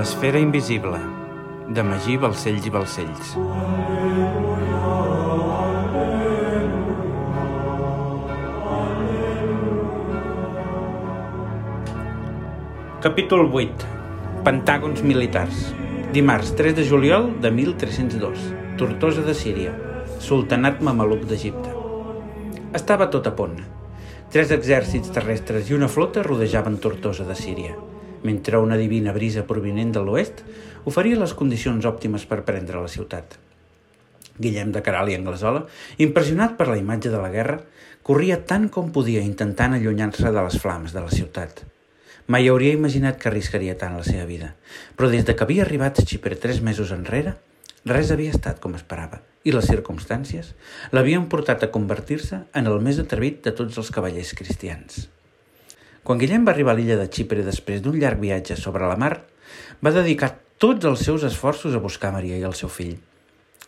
L'esfera invisible, de Magí Balcells i Balcells. Capítol 8. Pentàgons militars. Dimarts 3 de juliol de 1302. Tortosa de Síria. Sultanat Mameluc d'Egipte. Estava tot a punt. Tres exèrcits terrestres i una flota rodejaven Tortosa de Síria, mentre una divina brisa provinent de l'oest oferia les condicions òptimes per prendre la ciutat. Guillem de Caral i Anglesola, impressionat per la imatge de la guerra, corria tant com podia intentant allunyar-se de les flames de la ciutat. Mai hauria imaginat que arriscaria tant la seva vida, però des de que havia arribat a Xipre tres mesos enrere, res havia estat com esperava, i les circumstàncies l'havien portat a convertir-se en el més atrevit de tots els cavallers cristians. Quan Guillem va arribar a l'illa de Xipre després d'un llarg viatge sobre la mar, va dedicar tots els seus esforços a buscar Maria i el seu fill.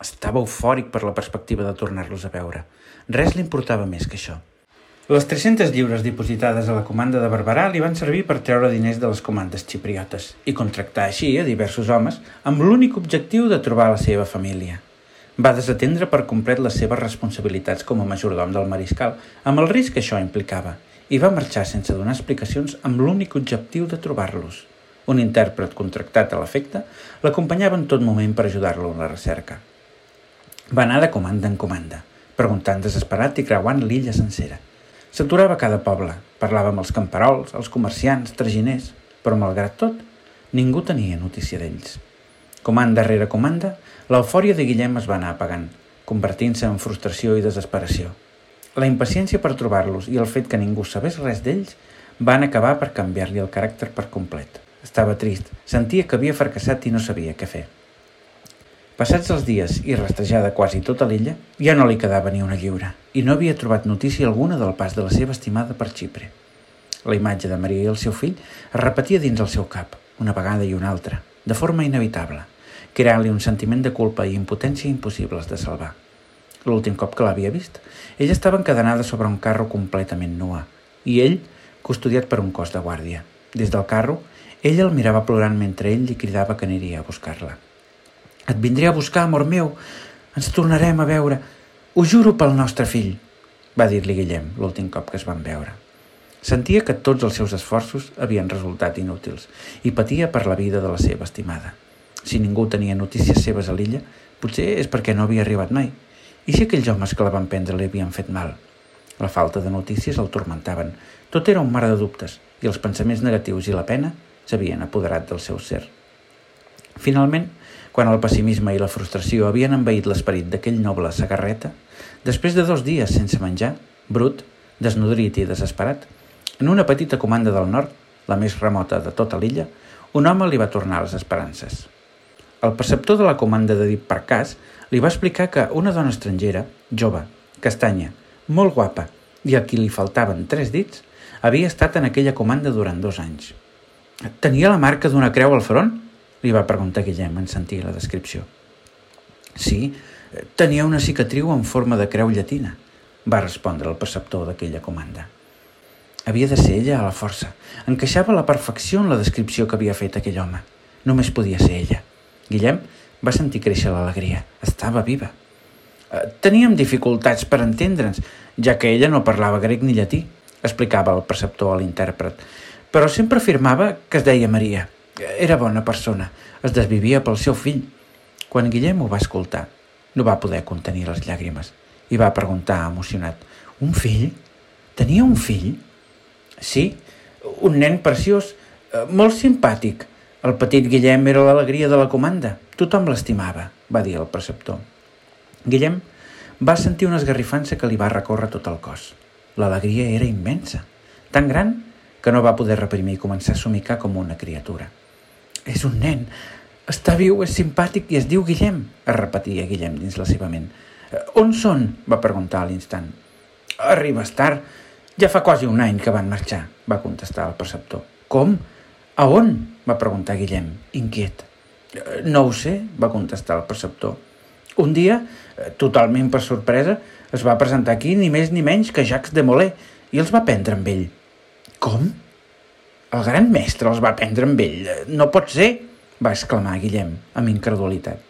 Estava eufòric per la perspectiva de tornar-los a veure. Res li importava més que això. Les 300 lliures dipositades a la comanda de Barberà li van servir per treure diners de les comandes xipriotes i contractar així a diversos homes amb l'únic objectiu de trobar la seva família. Va desatendre per complet les seves responsabilitats com a majordom del mariscal, amb el risc que això implicava, i va marxar sense donar explicacions amb l'únic objectiu de trobar-los. Un intèrpret contractat a l'efecte l'acompanyava en tot moment per ajudar-lo en la recerca. Va anar de comanda en comanda, preguntant desesperat i creuant l'illa sencera – S'aturava cada poble, parlava amb els camperols, els comerciants, traginers, però malgrat tot, ningú tenia notícia d'ells. Comanda rere comanda, l'eufòria de Guillem es va anar apagant, convertint-se en frustració i desesperació. La impaciència per trobar-los i el fet que ningú sabés res d'ells van acabar per canviar-li el caràcter per complet. Estava trist, sentia que havia fracassat i no sabia què fer. Passats els dies i rastrejada quasi tota l'illa, ja no li quedava ni una lliure i no havia trobat notícia alguna del pas de la seva estimada per Xipre. La imatge de Maria i el seu fill es repetia dins el seu cap, una vegada i una altra, de forma inevitable, creant-li un sentiment de culpa i impotència impossibles de salvar. L'últim cop que l'havia vist, ella estava encadenada sobre un carro completament nua i ell custodiat per un cos de guàrdia. Des del carro, ella el mirava plorant mentre ell li cridava que aniria a buscar-la. Et vindré a buscar, amor meu. Ens tornarem a veure. Ho juro pel nostre fill, va dir-li Guillem l'últim cop que es van veure. Sentia que tots els seus esforços havien resultat inútils i patia per la vida de la seva estimada. Si ningú tenia notícies seves a l'illa, potser és perquè no havia arribat mai. I si aquells homes que la van prendre li havien fet mal? La falta de notícies el tormentaven. Tot era un mar de dubtes i els pensaments negatius i la pena s'havien apoderat del seu ser. Finalment, quan el pessimisme i la frustració havien envaït l'esperit d'aquell noble sagarreta, després de dos dies sense menjar, brut, desnodrit i desesperat, en una petita comanda del nord, la més remota de tota l'illa, un home li va tornar les esperances. El preceptor de la comanda de Dit Parcàs li va explicar que una dona estrangera, jove, castanya, molt guapa i a qui li faltaven tres dits, havia estat en aquella comanda durant dos anys. Tenia la marca d'una creu al front? Li va preguntar Guillem en sentir la descripció. Sí, tenia una cicatriu en forma de creu llatina, va respondre el preceptor d'aquella comanda. Havia de ser ella a la força. Encaixava a la perfecció en la descripció que havia fet aquell home. Només podia ser ella. Guillem va sentir créixer l'alegria. Estava viva. Eh, teníem dificultats per entendre'ns, ja que ella no parlava grec ni llatí, explicava el preceptor a l'intèrpret, però sempre afirmava que es deia Maria. Era bona persona, es desvivia pel seu fill. Quan Guillem ho va escoltar, no va poder contenir les llàgrimes i va preguntar emocionat, un fill? Tenia un fill? Sí, un nen preciós, eh, molt simpàtic. El petit Guillem era l'alegria de la comanda. Tothom l'estimava, va dir el preceptor. Guillem va sentir una esgarrifança que li va recórrer tot el cos. L'alegria era immensa, tan gran que no va poder reprimir i començar a somicar com una criatura. És un nen. Està viu, és simpàtic i es diu Guillem, es repetia Guillem dins la seva ment. Eh, on són? va preguntar a l'instant. Arribes tard. Ja fa quasi un any que van marxar, va contestar el preceptor. Com? A on? Va preguntar Guillem, inquiet. No ho sé, va contestar el preceptor. Un dia, eh, totalment per sorpresa, es va presentar aquí ni més ni menys que Jacques de Molay i els va prendre amb ell. Com? El gran mestre els va prendre amb ell. No pot ser, va exclamar Guillem amb incredulitat.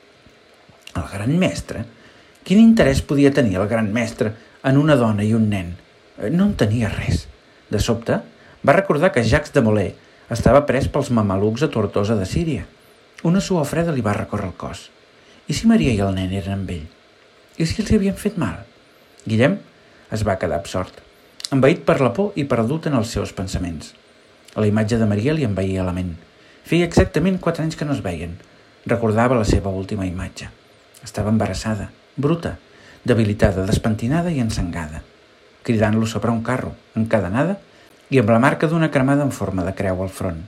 El gran mestre? Quin interès podia tenir el gran mestre en una dona i un nen? No en tenia res. De sobte, va recordar que Jacques de Molay estava pres pels mamelucs a Tortosa de Síria. Una suor freda li va recórrer el cos. I si Maria i el nen eren amb ell? I si els havien fet mal? Guillem es va quedar absort, envaït per la por i perdut en els seus pensaments. La imatge de Maria li envaïa la ment. Feia exactament quatre anys que no es veien. Recordava la seva última imatge. Estava embarassada, bruta, debilitada, despentinada i ensangada, cridant-lo sobre un carro, encadenada i amb la marca d'una cremada en forma de creu al front.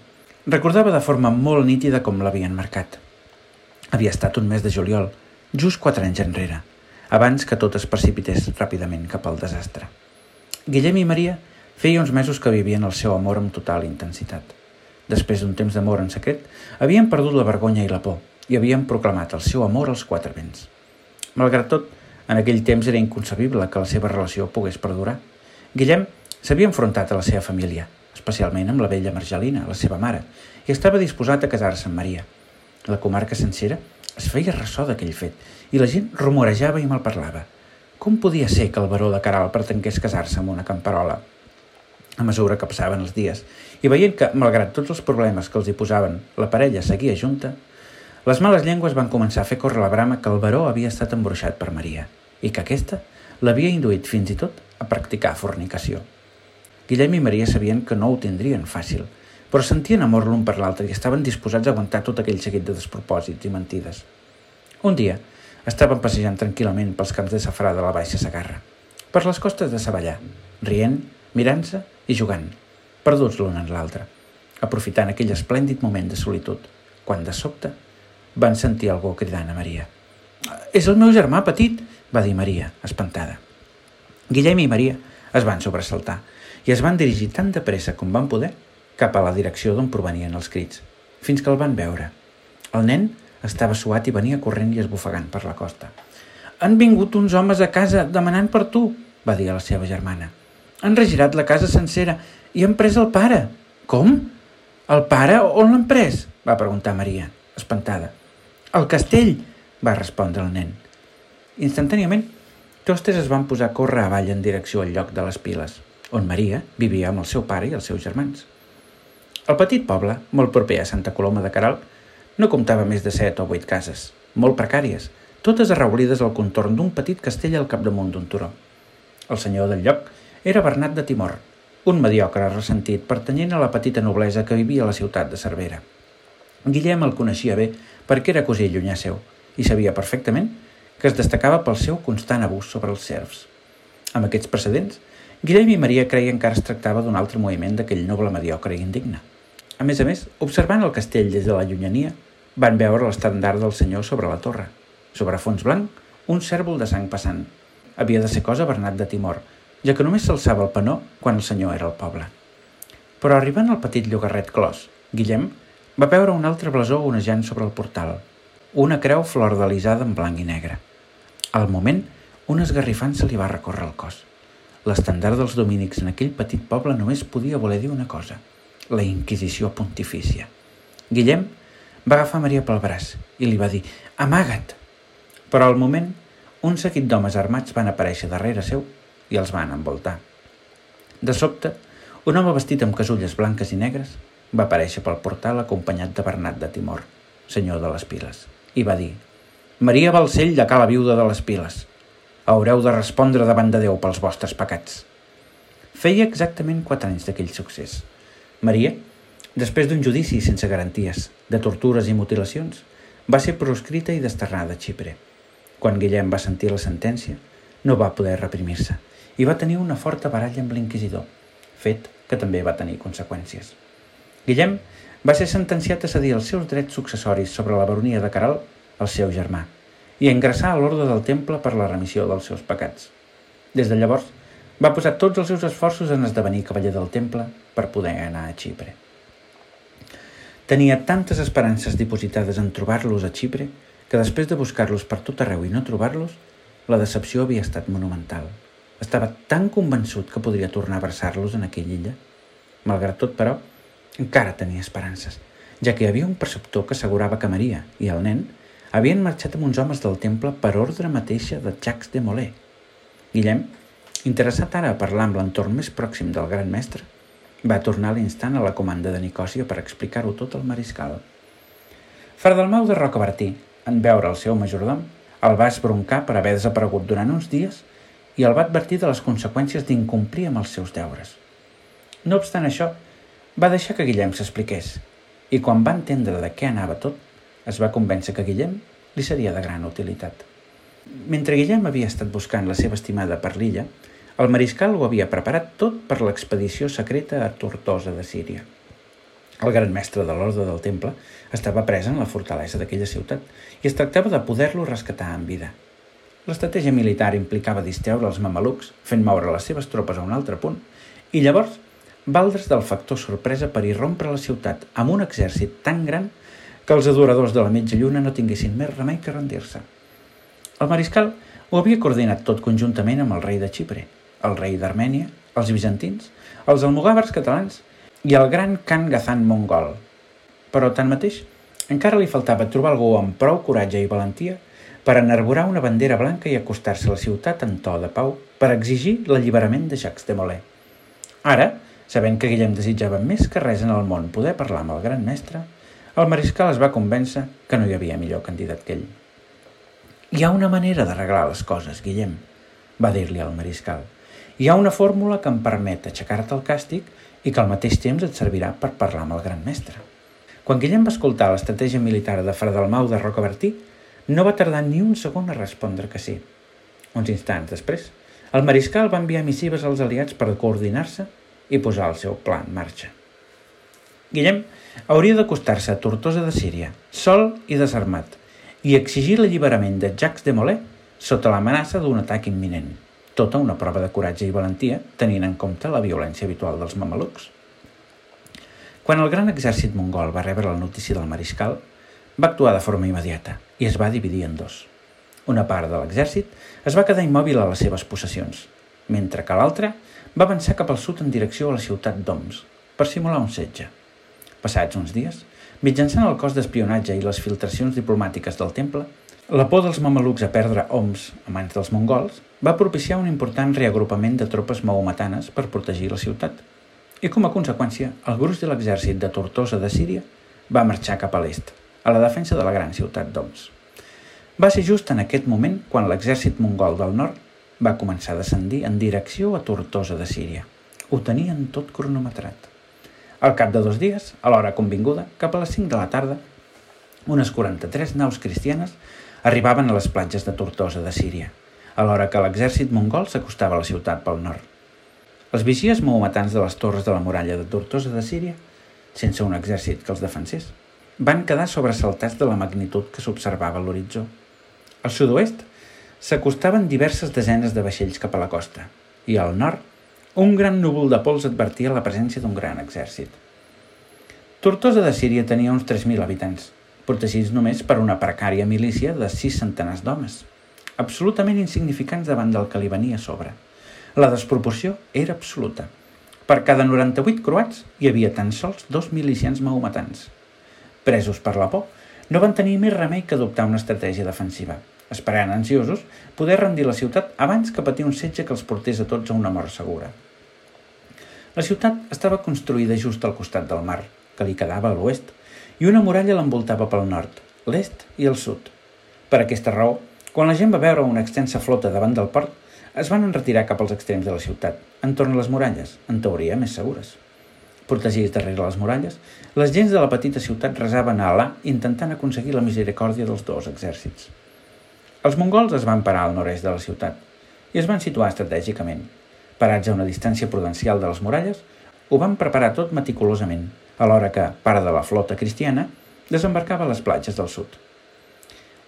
Recordava de forma molt nítida com l'havien marcat. Havia estat un mes de juliol, just quatre anys enrere, abans que tot es precipités ràpidament cap al desastre. Guillem i Maria feia uns mesos que vivien el seu amor amb total intensitat. Després d'un temps d'amor en secret, havien perdut la vergonya i la por i havien proclamat el seu amor als quatre vents. Malgrat tot, en aquell temps era inconcebible que la seva relació pogués perdurar. Guillem s'havia enfrontat a la seva família, especialment amb la vella Margelina, la seva mare, i estava disposat a casar-se amb Maria. La comarca sencera es feia ressò d'aquell fet i la gent rumorejava i malparlava. Com podia ser que el baró de Caral pretengués casar-se amb una camperola? A mesura que passaven els dies i veient que, malgrat tots els problemes que els hi posaven, la parella seguia junta, les males llengües van començar a fer córrer la brama que el baró havia estat embruixat per Maria i que aquesta l'havia induït fins i tot a practicar fornicació. Guillem i Maria sabien que no ho tindrien fàcil, però sentien amor l'un per l'altre i estaven disposats a aguantar tot aquell seguit de despropòsits i mentides. Un dia, estaven passejant tranquil·lament pels camps de safrà de la Baixa Sagarra, per les costes de Savallà, rient, mirant-se i jugant, perduts l'un en l'altre, aprofitant aquell esplèndid moment de solitud, quan de sobte van sentir algú cridant a Maria. És el meu germà petit, va dir Maria, espantada. Guillem i Maria es van sobresaltar i es van dirigir tan de pressa com van poder cap a la direcció d'on provenien els crits, fins que el van veure. El nen estava suat i venia corrent i esbufegant per la costa. Han vingut uns homes a casa demanant per tu, va dir a la seva germana. Han regirat la casa sencera i han pres el pare. Com? El pare on l'han pres? va preguntar Maria, espantada. El castell, va respondre el nen. Instantàniament, tots tres es van posar a córrer avall en direcció al lloc de les piles, on Maria vivia amb el seu pare i els seus germans. El petit poble, molt proper a Santa Coloma de Caral, no comptava més de set o vuit cases, molt precàries, totes arraulides al contorn d'un petit castell al capdamunt d'un turó. El senyor del lloc era Bernat de Timor, un mediocre ressentit pertanyent a la petita noblesa que vivia a la ciutat de Cervera. Guillem el coneixia bé perquè era cosí llunyà seu i sabia perfectament que es destacava pel seu constant abús sobre els serfs. Amb aquests precedents, Guillem i Maria creien que ara es tractava d'un altre moviment d'aquell noble mediocre i indigne. A més a més, observant el castell des de la llunyania, van veure l'estandard del senyor sobre la torre. Sobre fons blanc, un cèrvol de sang passant. Havia de ser cosa Bernat de Timor, ja que només s'alçava el penó quan el senyor era al poble. Però arribant al petit llogarret clos, Guillem va veure un altre blasó onejant sobre el portal, una creu flordalisada en blanc i negre. Al moment, un esgarrifant se li va recórrer el cos. L'estandard dels domínics en aquell petit poble només podia voler dir una cosa, la Inquisició Pontifícia. Guillem va agafar Maria pel braç i li va dir «Amaga't!». Però al moment, un seguit d'homes armats van aparèixer darrere seu i els van envoltar. De sobte, un home vestit amb casulles blanques i negres va aparèixer pel portal acompanyat de Bernat de Timor, senyor de les Piles, i va dir «Maria Balcell de Cala Viuda de les Piles, haureu de respondre davant de Déu pels vostres pecats». Feia exactament quatre anys d'aquell succés. Maria, després d'un judici sense garanties, de tortures i mutilacions, va ser proscrita i desterrada a Xipre. Quan Guillem va sentir la sentència, no va poder reprimir-se i va tenir una forta baralla amb l'inquisidor, fet que també va tenir conseqüències. Guillem va ser sentenciat a cedir els seus drets successoris sobre la baronia de Caral al seu germà i ingressar a l'ordre del temple per la remissió dels seus pecats. Des de llavors, va posar tots els seus esforços en esdevenir cavaller del temple per poder anar a Xipre. Tenia tantes esperances dipositades en trobar-los a Xipre que després de buscar-los per tot arreu i no trobar-los, la decepció havia estat monumental. Estava tan convençut que podria tornar a abraçar-los en aquella illa. Malgrat tot, però, encara tenia esperances ja que hi havia un preceptor que assegurava que Maria i el nen havien marxat amb uns homes del temple per ordre mateixa de Jacques de Molay. Guillem, interessat ara a parlar amb l'entorn més pròxim del gran mestre, va tornar a l'instant a la comanda de Nicòsia per explicar-ho tot al mariscal. Fardalmau de Rocabertí, en veure el seu majordom, el va esbroncar per haver desaparegut durant uns dies i el va advertir de les conseqüències d'incomplir amb els seus deures. No obstant això, va deixar que Guillem s'expliqués i quan va entendre de què anava tot, es va convèncer que Guillem li seria de gran utilitat. Mentre Guillem havia estat buscant la seva estimada per l'illa, el mariscal ho havia preparat tot per l'expedició secreta a Tortosa de Síria. El gran mestre de l'ordre del temple estava pres en la fortalesa d'aquella ciutat i es tractava de poder-lo rescatar en vida. L'estratègia militar implicava distreure els mamelucs, fent moure les seves tropes a un altre punt, i llavors valdre's del factor sorpresa per irrompre la ciutat amb un exèrcit tan gran que els adoradors de la mitja lluna no tinguessin més remei que rendir-se. El mariscal ho havia coordinat tot conjuntament amb el rei de Xipre, el rei d'Armènia, els bizantins, els almogàvers catalans i el gran Khan Gazan mongol. Però, tanmateix, encara li faltava trobar algú amb prou coratge i valentia per enarborar una bandera blanca i acostar-se a la ciutat en to de pau per exigir l'alliberament de Jacques de Molay. Ara, sabent que Guillem desitjava més que res en el món poder parlar amb el gran mestre, el mariscal es va convèncer que no hi havia millor candidat que ell. Hi ha una manera d'arreglar les coses, Guillem, va dir-li al mariscal. Hi ha una fórmula que em permet aixecar-te el càstig i que al mateix temps et servirà per parlar amb el gran mestre. Quan Guillem va escoltar l'estratègia militar de Fredalmau de Rocabertí, no va tardar ni un segon a respondre que sí. Uns instants després, el mariscal va enviar missives als aliats per coordinar-se i posar el seu pla en marxa. Guillem hauria d'acostar-se a Tortosa de Síria, sol i desarmat, i exigir l'alliberament de Jacques de Molay sota l'amenaça d'un atac imminent. Tota una prova de coratge i valentia, tenint en compte la violència habitual dels mamelucs. Quan el gran exèrcit mongol va rebre la notícia del mariscal, va actuar de forma immediata i es va dividir en dos. Una part de l'exèrcit es va quedar immòbil a les seves possessions, mentre que l'altra va avançar cap al sud en direcció a la ciutat d'Oms per simular un setge. Passats uns dies, mitjançant el cos d'espionatge i les filtracions diplomàtiques del temple, la por dels mamelucs a perdre Oms a mans dels mongols va propiciar un important reagrupament de tropes mahometanes per protegir la ciutat. I com a conseqüència, el gruix de l'exèrcit de Tortosa de Síria va marxar cap a l'est, a la defensa de la gran ciutat d'Oms. Va ser just en aquest moment quan l'exèrcit mongol del nord va començar a descendir en direcció a Tortosa de Síria. Ho tenien tot cronometrat. Al cap de dos dies, a l'hora convinguda, cap a les 5 de la tarda, unes 43 naus cristianes arribaven a les platges de Tortosa de Síria, alhora que l'exèrcit mongol s'acostava a la ciutat pel nord. Els vigies maometans de les torres de la muralla de Tortosa de Síria, sense un exèrcit que els defensés, van quedar sobresaltats de la magnitud que s'observava a l'horitzó. Al sud-oest s'acostaven diverses desenes de vaixells cap a la costa i al nord un gran núvol de pols advertia la presència d'un gran exèrcit. Tortosa de Síria tenia uns 3.000 habitants, protegits només per una precària milícia de sis centenars d'homes, absolutament insignificants davant del que li venia a sobre. La desproporció era absoluta. Per cada 98 croats hi havia tan sols dos milicians maometans. Presos per la por, no van tenir més remei que adoptar una estratègia defensiva – esperant ansiosos poder rendir la ciutat abans que patir un setge que els portés a tots a una mort segura. La ciutat estava construïda just al costat del mar, que li quedava a l'oest, i una muralla l'envoltava pel nord, l'est i el sud. Per aquesta raó, quan la gent va veure una extensa flota davant del port, es van retirar cap als extrems de la ciutat, entorn a les muralles, en teoria més segures. Protegits darrere les muralles, les gens de la petita ciutat resaven a Alà intentant aconseguir la misericòrdia dels dos exèrcits. Els mongols es van parar al nord-est de la ciutat i es van situar estratègicament. Parats a una distància prudencial de les muralles, ho van preparar tot meticulosament, alhora que part de la flota cristiana desembarcava a les platges del sud.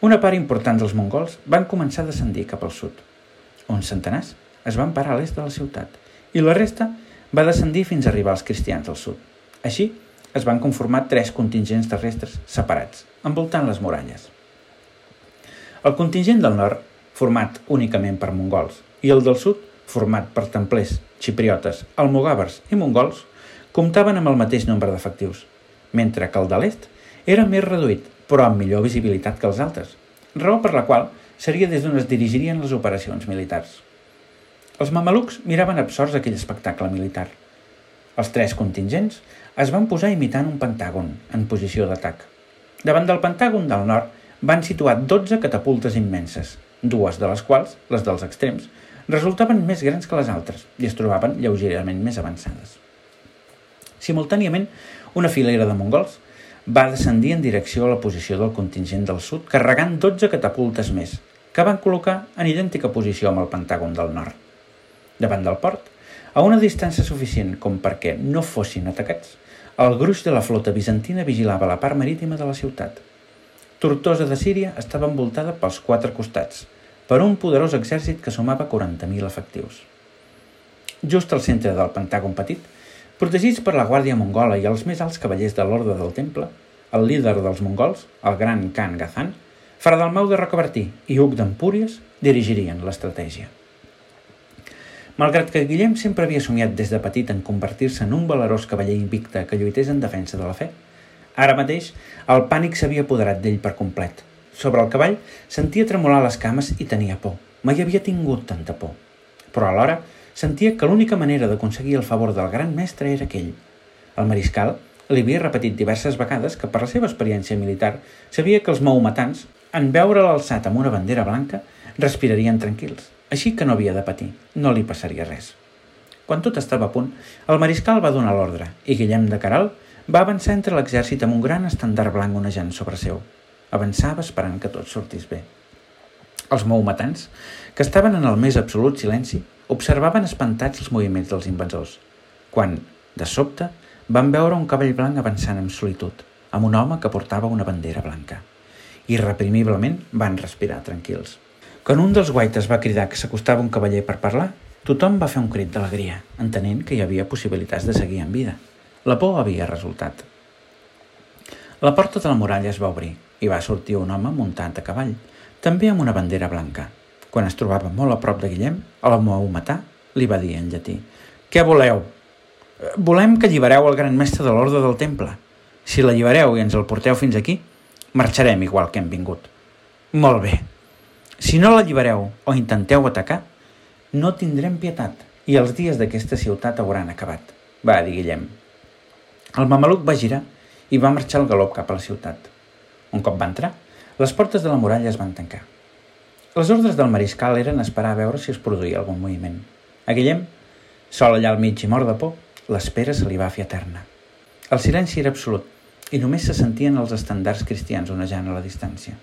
Una part important dels mongols van començar a descendir cap al sud. Uns centenars es van parar a l'est de la ciutat i la resta va descendir fins a arribar als cristians del sud. Així, es van conformar tres contingents terrestres separats, envoltant les muralles. El contingent del nord, format únicament per mongols, i el del sud, format per templers, xipriotes, almogàvers i mongols, comptaven amb el mateix nombre d'efectius, mentre que el de l'est era més reduït, però amb millor visibilitat que els altres, raó per la qual seria des d'on es dirigirien les operacions militars. Els mamelucs miraven absorts aquell espectacle militar. Els tres contingents es van posar imitant un pentàgon en posició d'atac. Davant del pentàgon del nord van situar 12 catapultes immenses, dues de les quals, les dels extrems, resultaven més grans que les altres i es trobaven lleugerament més avançades. Simultàniament, una filera de mongols va descendir en direcció a la posició del contingent del sud carregant 12 catapultes més, que van col·locar en idèntica posició amb el pentàgon del nord. Davant del port, a una distància suficient com perquè no fossin atacats, el gruix de la flota bizantina vigilava la part marítima de la ciutat. Tortosa de Síria estava envoltada pels quatre costats, per un poderós exèrcit que sumava 40.000 efectius. Just al centre del Pentàgon Petit, protegits per la guàrdia mongola i els més alts cavallers de l'Orde del Temple, el líder dels mongols, el gran Khan Gazan, Mau de Rocabertí i Hug d'Empúries dirigirien l'estratègia. Malgrat que Guillem sempre havia somiat des de petit en convertir-se en un valerós cavaller invicte que lluités en defensa de la fe, ara mateix el pànic s'havia apoderat d'ell per complet – sobre el cavall sentia tremolar les cames i tenia por. Mai havia tingut tanta por. Però alhora sentia que l'única manera d'aconseguir el favor del gran mestre era aquell. El mariscal li havia repetit diverses vegades que per la seva experiència militar sabia que els maumatans, en veure l'alçat amb una bandera blanca, respirarien tranquils. Així que no havia de patir, no li passaria res. Quan tot estava a punt, el mariscal va donar l'ordre i Guillem de Caral va avançar entre l'exèrcit amb un gran estandard blanc onejant sobre seu. Avançava esperant que tot sortís bé. Els moumatans, que estaven en el més absolut silenci, observaven espantats els moviments dels invasors, quan, de sobte, van veure un cavall blanc avançant amb solitud, amb un home que portava una bandera blanca. Irreprimiblement van respirar tranquils. Quan un dels guaites va cridar que s'acostava un cavaller per parlar, tothom va fer un crit d'alegria, entenent que hi havia possibilitats de seguir en vida. La por havia resultat. La porta de la muralla es va obrir i va sortir un home muntat a cavall, també amb una bandera blanca. Quan es trobava molt a prop de Guillem, l'home ho matar li va dir en llatí «Què voleu?» «Volem que allibereu el gran mestre de l'ordre del temple. Si l'allibereu i ens el porteu fins aquí, marxarem igual que hem vingut». «Molt bé. Si no l'allibereu o intenteu atacar, no tindrem pietat i els dies d'aquesta ciutat hauran acabat», va dir Guillem. El mameluc va girar i va marxar al galop cap a la ciutat. Un cop va entrar, les portes de la muralla es van tancar. Les ordres del mariscal eren esperar a veure si es produïa algun moviment. A Guillem, sol allà al mig i mort de por, l'espera se li va fer eterna. El silenci era absolut i només se sentien els estandards cristians onejant a la distància.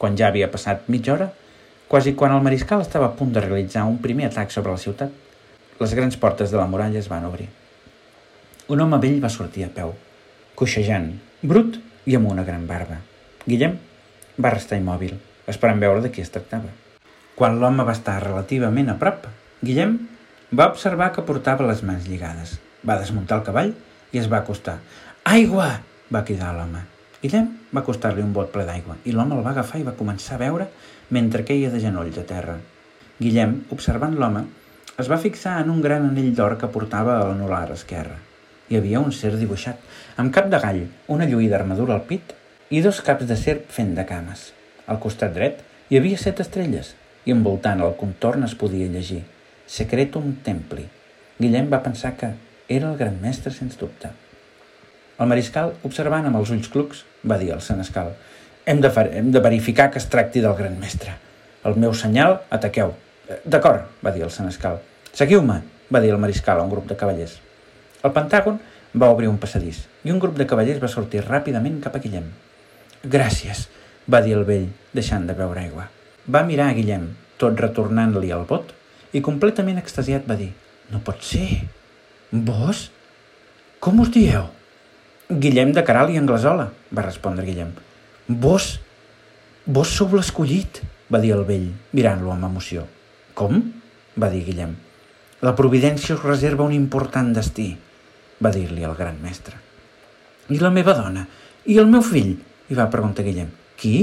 Quan ja havia passat mitja hora, quasi quan el mariscal estava a punt de realitzar un primer atac sobre la ciutat, les grans portes de la muralla es van obrir. Un home vell va sortir a peu, coixejant, brut i amb una gran barba. Guillem va restar immòbil, esperant veure de qui es tractava. Quan l'home va estar relativament a prop, Guillem va observar que portava les mans lligades. Va desmuntar el cavall i es va acostar. Aigua! va cridar l'home. Guillem va acostar-li un bot ple d'aigua i l'home el va agafar i va començar a veure mentre queia de genolls a terra. Guillem, observant l'home, es va fixar en un gran anell d'or que portava a l'anular esquerra hi havia un cer dibuixat, amb cap de gall, una lluïda armadura al pit i dos caps de serp fent de cames. Al costat dret hi havia set estrelles i envoltant el contorn es podia llegir Secretum Templi. Guillem va pensar que era el gran mestre, sens dubte. El mariscal, observant amb els ulls clucs, va dir al senescal hem de, hem de verificar que es tracti del gran mestre. El meu senyal, ataqueu. D'acord, va dir el senescal. Seguiu-me, va dir el mariscal a un grup de cavallers. El Pentàgon va obrir un passadís i un grup de cavallers va sortir ràpidament cap a Guillem. Gràcies, va dir el vell, deixant de beure aigua. Va mirar a Guillem, tot retornant-li el bot, i completament extasiat va dir «No pot ser! Vos? Com us dieu?» «Guillem de Caral i Anglesola», va respondre Guillem. «Vos? Vos sou l'escollit», va dir el vell, mirant-lo amb emoció. «Com?» va dir Guillem. «La providència us reserva un important destí», va dir-li el gran mestre. I la meva dona? I el meu fill? I va preguntar Guillem. Qui?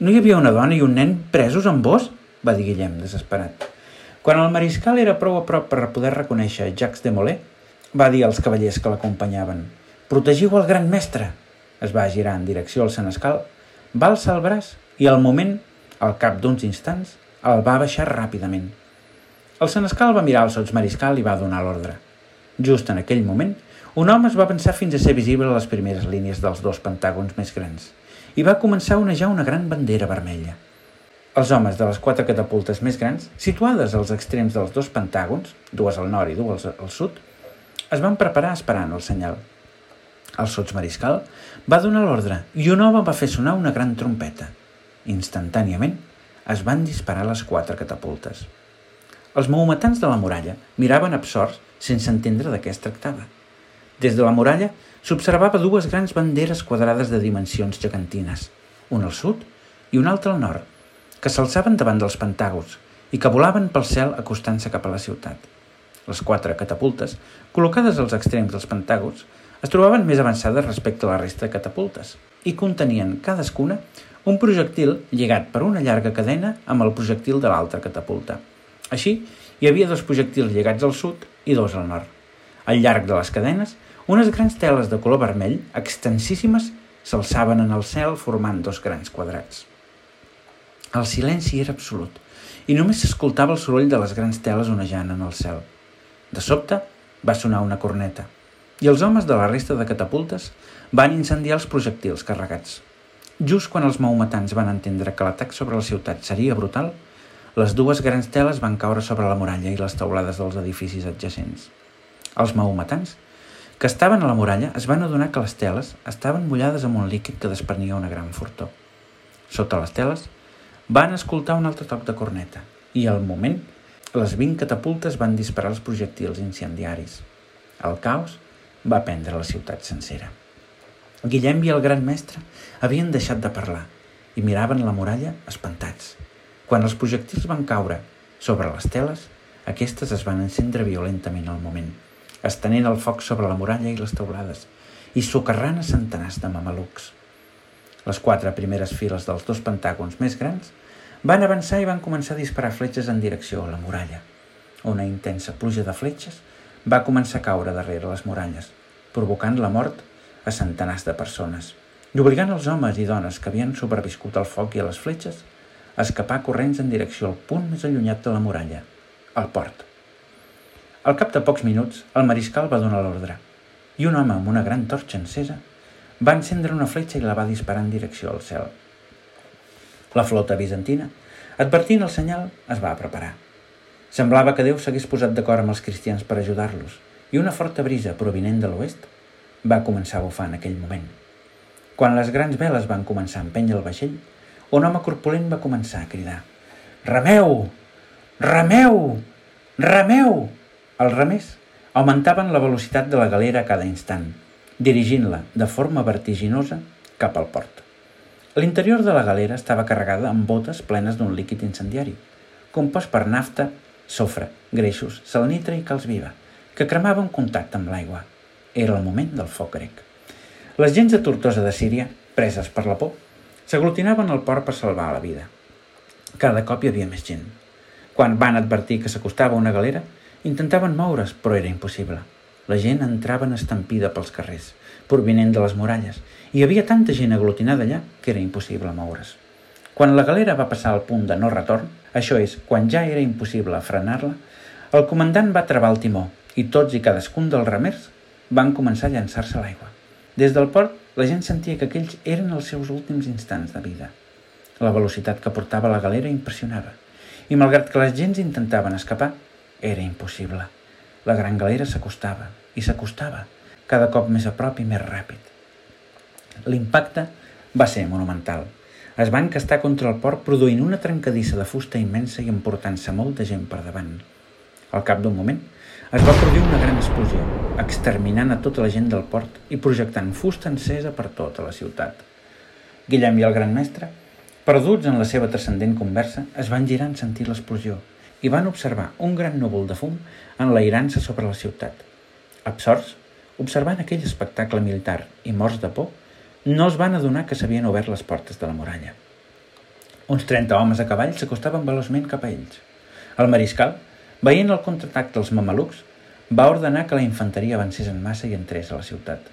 No hi havia una dona i un nen presos amb vos? va dir Guillem, desesperat. Quan el mariscal era prou a prop per poder reconèixer Jacques de Molay, va dir als cavallers que l'acompanyaven Protegiu el gran mestre! Es va girar en direcció al senescal, va alçar el braç i al moment, al cap d'uns instants, el va baixar ràpidament. El senescal va mirar el sotsmariscal i va donar l'ordre. Just en aquell moment, un home es va pensar fins a ser visible a les primeres línies dels dos pentàgons més grans i va començar a onejar una gran bandera vermella. Els homes de les quatre catapultes més grans, situades als extrems dels dos pentàgons, dues al nord i dues al sud, es van preparar esperant el senyal. El sotsmariscal va donar l'ordre i un home va fer sonar una gran trompeta. Instantàniament es van disparar les quatre catapultes. Els maometans de la muralla miraven absorts sense entendre de què es tractava. Des de la muralla s'observava dues grans banderes quadrades de dimensions gegantines, una al sud i una altra al nord, que s'alçaven davant dels pentàgons i que volaven pel cel acostant-se cap a la ciutat. Les quatre catapultes, col·locades als extrems dels pentàgons, es trobaven més avançades respecte a la resta de catapultes i contenien cadascuna un projectil lligat per una llarga cadena amb el projectil de l'altra catapulta. Així, hi havia dos projectils lligats al sud i dos al nord. Al llarg de les cadenes, unes grans teles de color vermell, extensíssimes, s'alçaven en el cel formant dos grans quadrats. El silenci era absolut i només s'escoltava el soroll de les grans teles onejant en el cel. De sobte, va sonar una corneta i els homes de la resta de catapultes van incendiar els projectils carregats. Just quan els maometans van entendre que l'atac sobre la ciutat seria brutal, les dues grans teles van caure sobre la muralla i les teulades dels edificis adjacents. Els maometans, que estaven a la muralla, es van adonar que les teles estaven mullades amb un líquid que desprenia una gran fortor. Sota les teles van escoltar un altre toc de corneta i, al moment, les 20 catapultes van disparar els projectils incendiaris. El caos va prendre la ciutat sencera. Guillem i el gran mestre havien deixat de parlar i miraven la muralla espantats. Quan els projectils van caure sobre les teles, aquestes es van encendre violentament al moment, estenent el foc sobre la muralla i les teulades i socarrant a centenars de mamelucs. Les quatre primeres files dels dos pentàgons més grans van avançar i van començar a disparar fletxes en direcció a la muralla. Una intensa pluja de fletxes va començar a caure darrere les muralles, provocant la mort a centenars de persones i obligant els homes i dones que havien sobreviscut al foc i a les fletxes escapar corrents en direcció al punt més allunyat de la muralla, al port. Al cap de pocs minuts, el mariscal va donar l'ordre i un home amb una gran torxa encesa va encendre una fletxa i la va disparar en direcció al cel. La flota bizantina, advertint el senyal, es va preparar. Semblava que Déu s'hagués posat d'acord amb els cristians per ajudar-los i una forta brisa provinent de l'oest va començar a bufar en aquell moment. Quan les grans veles van començar a empènyer el vaixell, un home corpulent va començar a cridar «Remeu! Remeu! Remeu!» Els remers augmentaven la velocitat de la galera a cada instant, dirigint-la de forma vertiginosa cap al port. L'interior de la galera estava carregada amb botes plenes d'un líquid incendiari, compost per nafta, sofre, greixos, salnitre i calç viva, que cremava en contacte amb l'aigua. Era el moment del foc grec. Les gens de Tortosa de Síria, preses per la por, s'aglutinaven al port per salvar la vida. Cada cop hi havia més gent. Quan van advertir que s'acostava una galera, intentaven moure's, però era impossible. La gent entrava en estampida pels carrers, provinent de les muralles, i hi havia tanta gent aglutinada allà que era impossible moure's. Quan la galera va passar al punt de no retorn, això és, quan ja era impossible frenar-la, el comandant va travar el timó i tots i cadascun dels remers van començar a llançar-se a l'aigua. Des del port, la gent sentia que aquells eren els seus últims instants de vida. La velocitat que portava la galera impressionava, i malgrat que les gens intentaven escapar, era impossible. La gran galera s'acostava i s'acostava, cada cop més a prop i més ràpid. L'impacte va ser monumental. Es va encastar contra el port produint una trencadissa de fusta immensa i emportant-se molta gent per davant. Al cap d'un moment, es va produir una gran explosió, exterminant a tota la gent del port i projectant fusta encesa per tota la ciutat. Guillem i el gran mestre, perduts en la seva transcendent conversa, es van girar en sentir l'explosió i van observar un gran núvol de fum enlairant-se sobre la ciutat. Absorts, observant aquell espectacle militar i morts de por, no es van adonar que s'havien obert les portes de la muralla. Uns 30 homes a cavall s'acostaven veloçment cap a ells. El mariscal, Veient el contraatac dels mamelucs, va ordenar que la infanteria avancés en massa i entrés a la ciutat.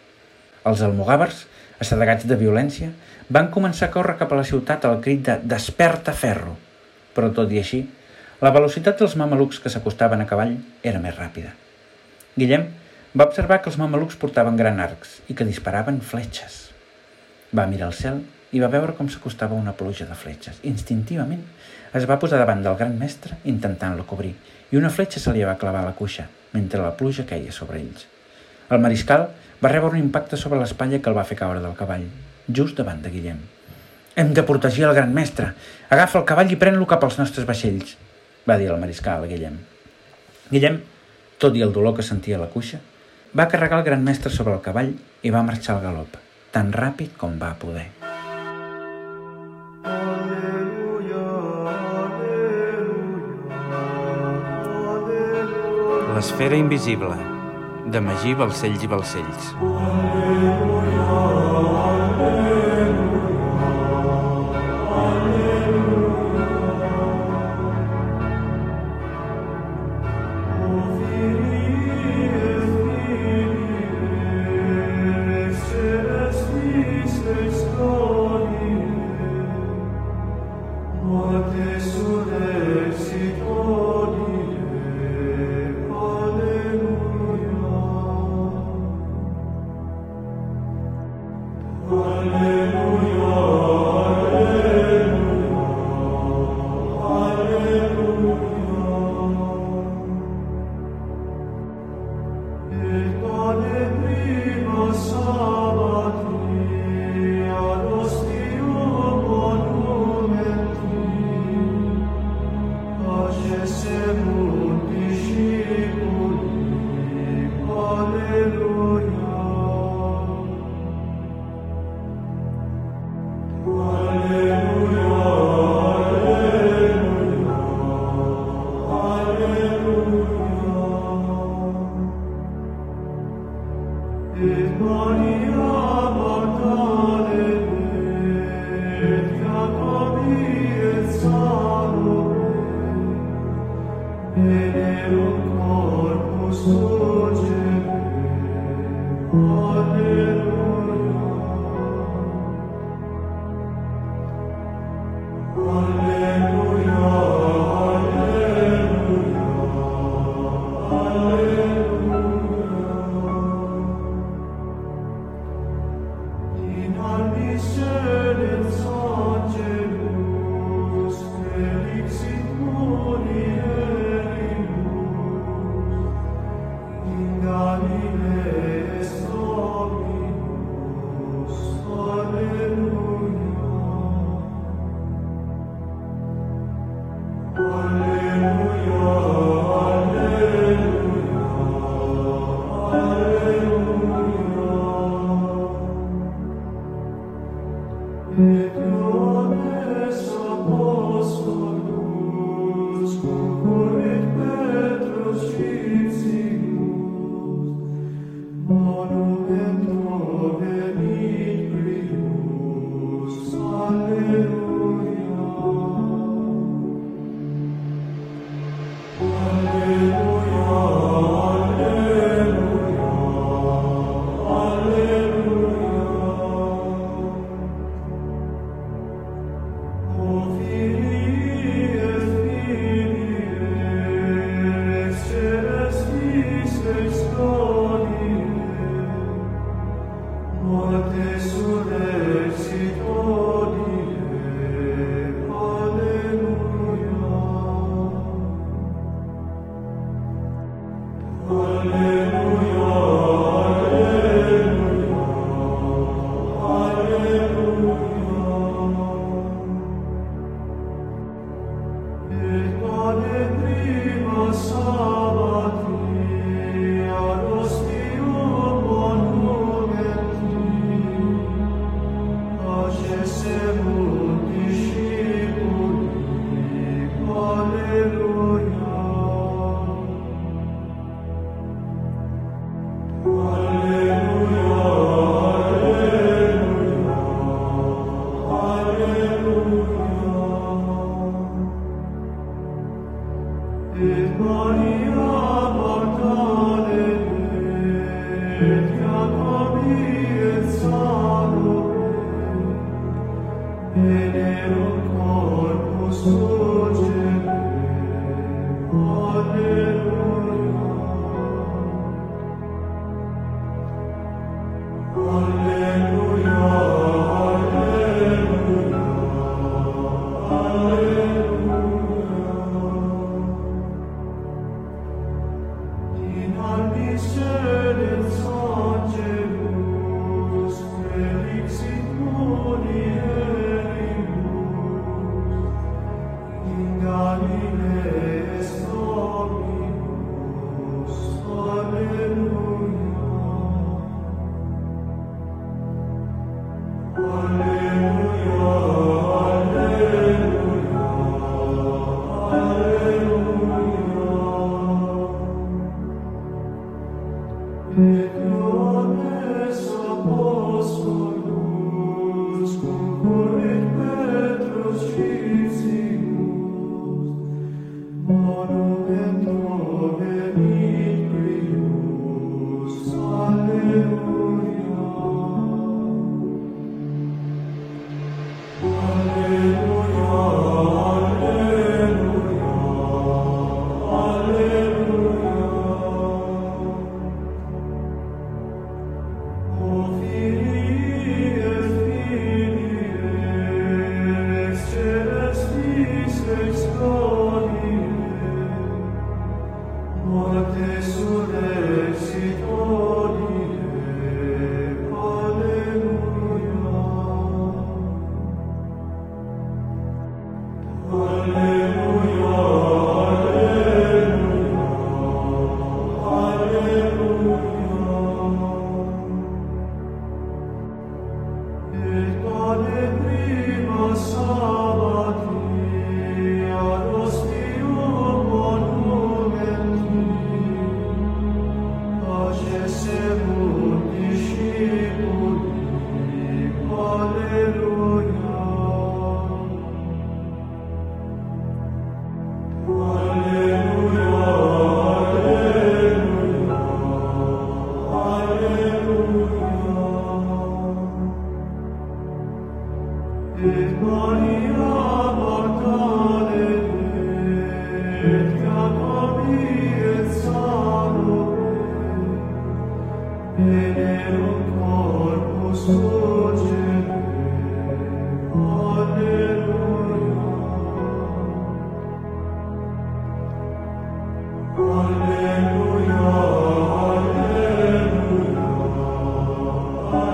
Els almogàvers, assedegats de violència, van començar a córrer cap a la ciutat al crit de «Desperta, ferro!». Però tot i així, la velocitat dels mamelucs que s'acostaven a cavall era més ràpida. Guillem va observar que els mamelucs portaven gran arcs i que disparaven fletxes. Va mirar al cel i va veure com s'acostava una pluja de fletxes. Instintivament es va posar davant del gran mestre intentant-lo cobrir i una fletxa se li va clavar a la cuixa mentre la pluja queia sobre ells. El mariscal va rebre un impacte sobre l'espatlla que el va fer caure del cavall, just davant de Guillem. Hem de protegir el gran mestre. Agafa el cavall i pren-lo cap als nostres vaixells, va dir el mariscal a Guillem. Guillem, tot i el dolor que sentia a la cuixa, va carregar el gran mestre sobre el cavall i va marxar al galop, tan ràpid com va poder. L'esfera invisible, de Magí Balcells i Balcells. Aleluia, aleluia.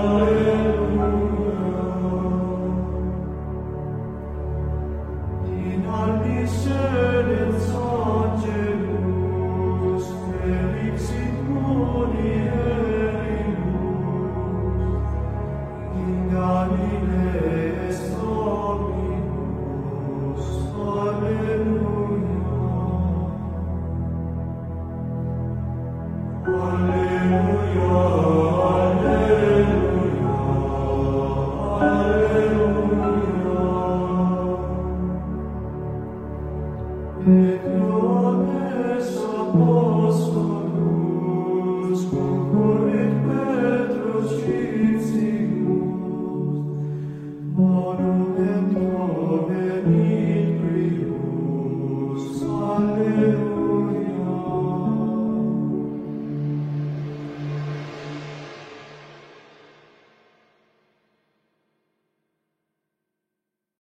Et